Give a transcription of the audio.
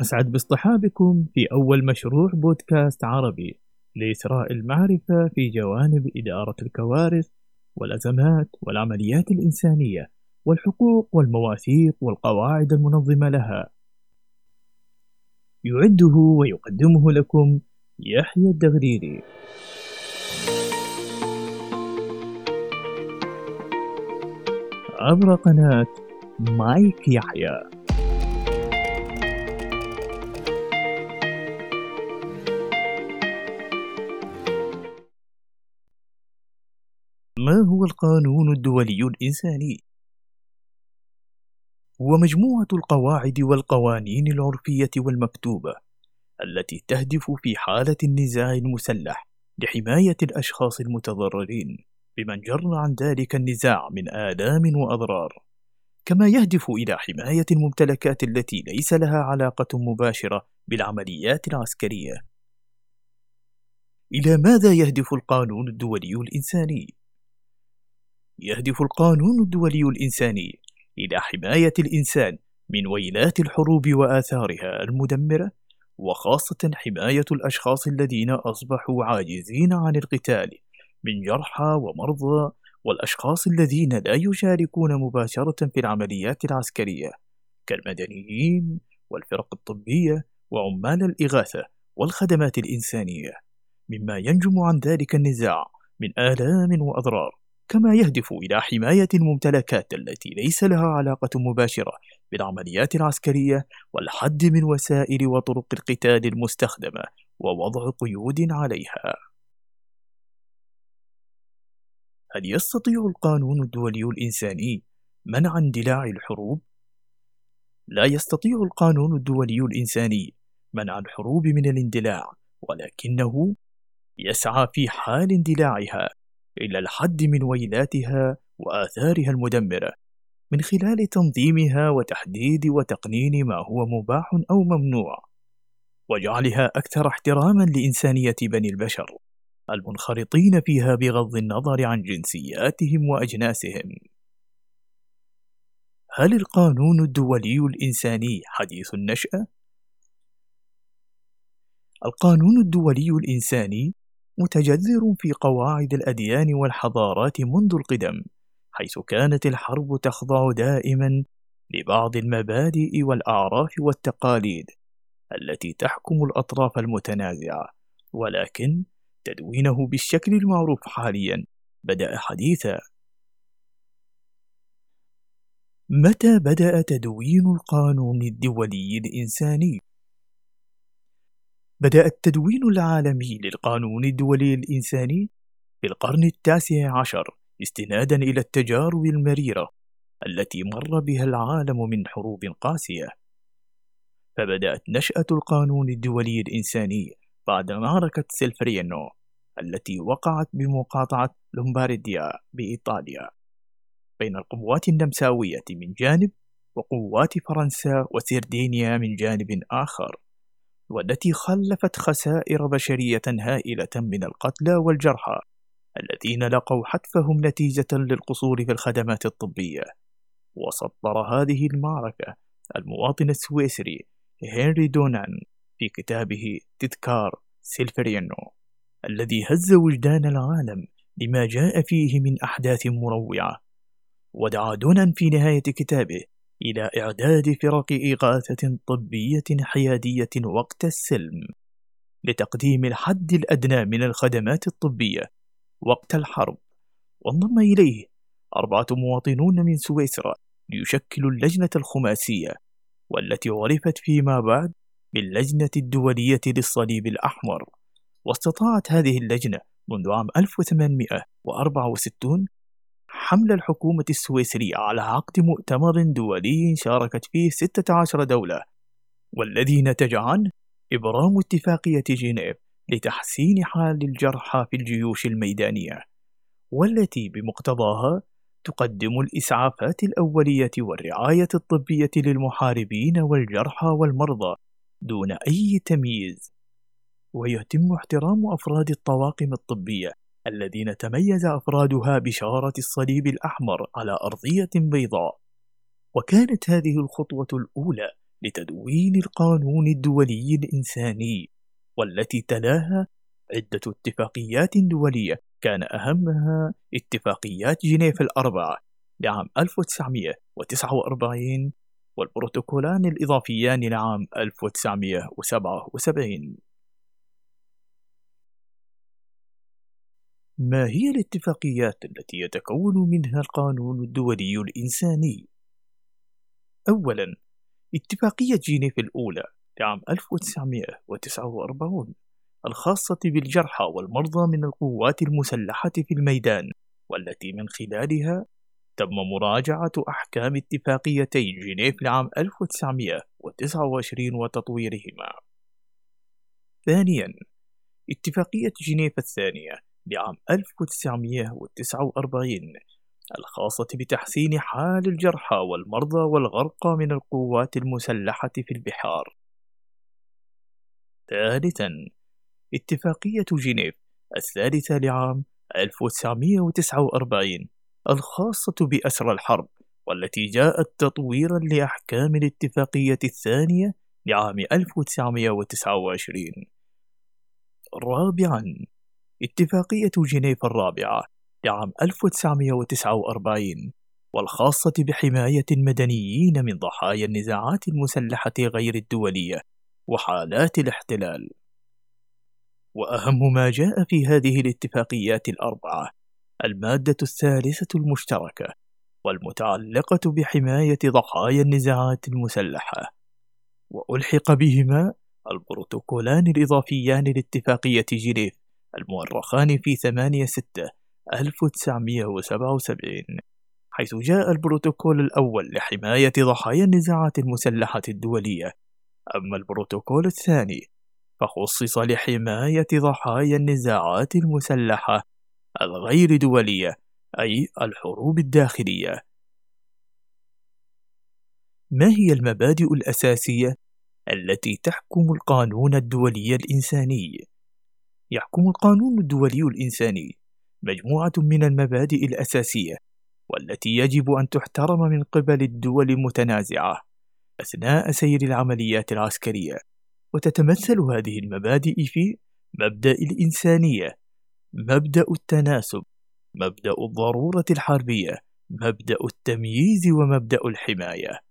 أسعد باصطحابكم في أول مشروع بودكاست عربي لإثراء المعرفة في جوانب إدارة الكوارث والأزمات والعمليات الإنسانية والحقوق والمواثيق والقواعد المنظمة لها. يعده ويقدمه لكم يحيى الدغريري. عبر قناة مايك يحيى. ما هو القانون الدولي الإنساني؟ هو مجموعة القواعد والقوانين العرفية والمكتوبة التي تهدف في حالة النزاع المسلح لحماية الأشخاص المتضررين بمن جر عن ذلك النزاع من آلام وأضرار كما يهدف إلى حماية الممتلكات التي ليس لها علاقة مباشرة بالعمليات العسكرية إلى ماذا يهدف القانون الدولي الإنساني؟ يهدف القانون الدولي الإنساني إلى حماية الإنسان من ويلات الحروب وآثارها المدمرة وخاصة حماية الأشخاص الذين أصبحوا عاجزين عن القتال من جرحى ومرضى والأشخاص الذين لا يشاركون مباشرة في العمليات العسكرية كالمدنيين والفرق الطبية وعمال الإغاثة والخدمات الإنسانية. مما ينجم عن ذلك النزاع من آلام وأضرار كما يهدف إلى حماية الممتلكات التي ليس لها علاقة مباشرة بالعمليات العسكرية والحد من وسائل وطرق القتال المستخدمة ووضع قيود عليها. هل يستطيع القانون الدولي الإنساني منع اندلاع الحروب؟ لا يستطيع القانون الدولي الإنساني منع الحروب من الاندلاع، ولكنه يسعى في حال اندلاعها إلى الحد من ويلاتها وآثارها المدمرة من خلال تنظيمها وتحديد وتقنين ما هو مباح أو ممنوع وجعلها أكثر احتراما لإنسانية بني البشر المنخرطين فيها بغض النظر عن جنسياتهم وأجناسهم هل القانون الدولي الإنساني حديث النشأة؟ القانون الدولي الإنساني متجذر في قواعد الأديان والحضارات منذ القدم حيث كانت الحرب تخضع دائما لبعض المبادئ والأعراف والتقاليد التي تحكم الأطراف المتنازعة ولكن تدوينه بالشكل المعروف حاليا بدأ حديثا متى بدأ تدوين القانون الدولي الإنساني؟ بدأ التدوين العالمي للقانون الدولي الإنساني في القرن التاسع عشر استنادا إلى التجارب المريرة التي مر بها العالم من حروب قاسية. فبدأت نشأة القانون الدولي الإنساني بعد معركة سيلفرينو التي وقعت بمقاطعة لومبارديا بإيطاليا. بين القوات النمساوية من جانب وقوات فرنسا وسردينيا من جانب آخر. والتي خلفت خسائر بشرية هائلة من القتلى والجرحى الذين لقوا حتفهم نتيجة للقصور في الخدمات الطبية. وسطر هذه المعركة المواطن السويسري هنري دونان في كتابه تذكار سيلفرينو الذي هز وجدان العالم لما جاء فيه من أحداث مروعة. ودعا دونان في نهاية كتابه إلى إعداد فرق إغاثة طبية حيادية وقت السلم لتقديم الحد الأدنى من الخدمات الطبية وقت الحرب. وانضم إليه أربعة مواطنون من سويسرا ليشكلوا اللجنة الخماسية والتي عرفت فيما بعد باللجنة الدولية للصليب الأحمر. واستطاعت هذه اللجنة منذ عام 1864 حمل الحكومة السويسرية على عقد مؤتمر دولي شاركت فيه 16 دولة والذي نتج عنه إبرام اتفاقية جنيف لتحسين حال الجرحى في الجيوش الميدانية والتي بمقتضاها تقدم الإسعافات الأولية والرعاية الطبية للمحاربين والجرحى والمرضى دون أي تمييز ويتم احترام أفراد الطواقم الطبية الذين تميز أفرادها بشارة الصليب الأحمر على أرضية بيضاء. وكانت هذه الخطوة الأولى لتدوين القانون الدولي الإنساني والتي تلاها عدة اتفاقيات دولية. كان أهمها اتفاقيات جنيف الأربعة لعام 1949 والبروتوكولان الإضافيان لعام 1977 ما هي الاتفاقيات التي يتكون منها القانون الدولي الإنساني؟ أولاً اتفاقية جينيف الأولى لعام 1949 الخاصة بالجرحى والمرضى من القوات المسلحة في الميدان والتي من خلالها تم مراجعة أحكام اتفاقيتي جنيف لعام 1929 وتطويرهما. ثانياً، اتفاقية جنيف الثانية لعام 1949 الخاصة بتحسين حال الجرحى والمرضى والغرقى من القوات المسلحة في البحار. ثالثاً، اتفاقية جنيف الثالثة لعام 1949 الخاصة بأسرى الحرب والتي جاءت تطويرا لأحكام الاتفاقية الثانية لعام 1929 رابعا اتفاقية جنيف الرابعة لعام 1949 والخاصة بحماية المدنيين من ضحايا النزاعات المسلحة غير الدولية وحالات الاحتلال. وأهم ما جاء في هذه الاتفاقيات الأربعة المادة الثالثة المشتركة والمتعلقة بحماية ضحايا النزاعات المسلحة. وألحق بهما البروتوكولان الإضافيان لاتفاقية جنيف المؤرخان في 8 6 1977 حيث جاء البروتوكول الأول لحماية ضحايا النزاعات المسلحة الدولية أما البروتوكول الثاني فخصص لحماية ضحايا النزاعات المسلحة الغير دولية أي الحروب الداخلية. ما هي المبادئ الأساسية التي تحكم القانون الدولي الإنساني؟ يحكم القانون الدولي الإنساني مجموعة من المبادئ الأساسية والتي يجب أن تحترم من قبل الدول المتنازعة أثناء سير العمليات العسكرية. وتتمثل هذه المبادئ في مبدأ الإنسانية مبدأ التناسب مبدأ الضرورة الحربية مبدأ التمييز ومبدأ الحماية.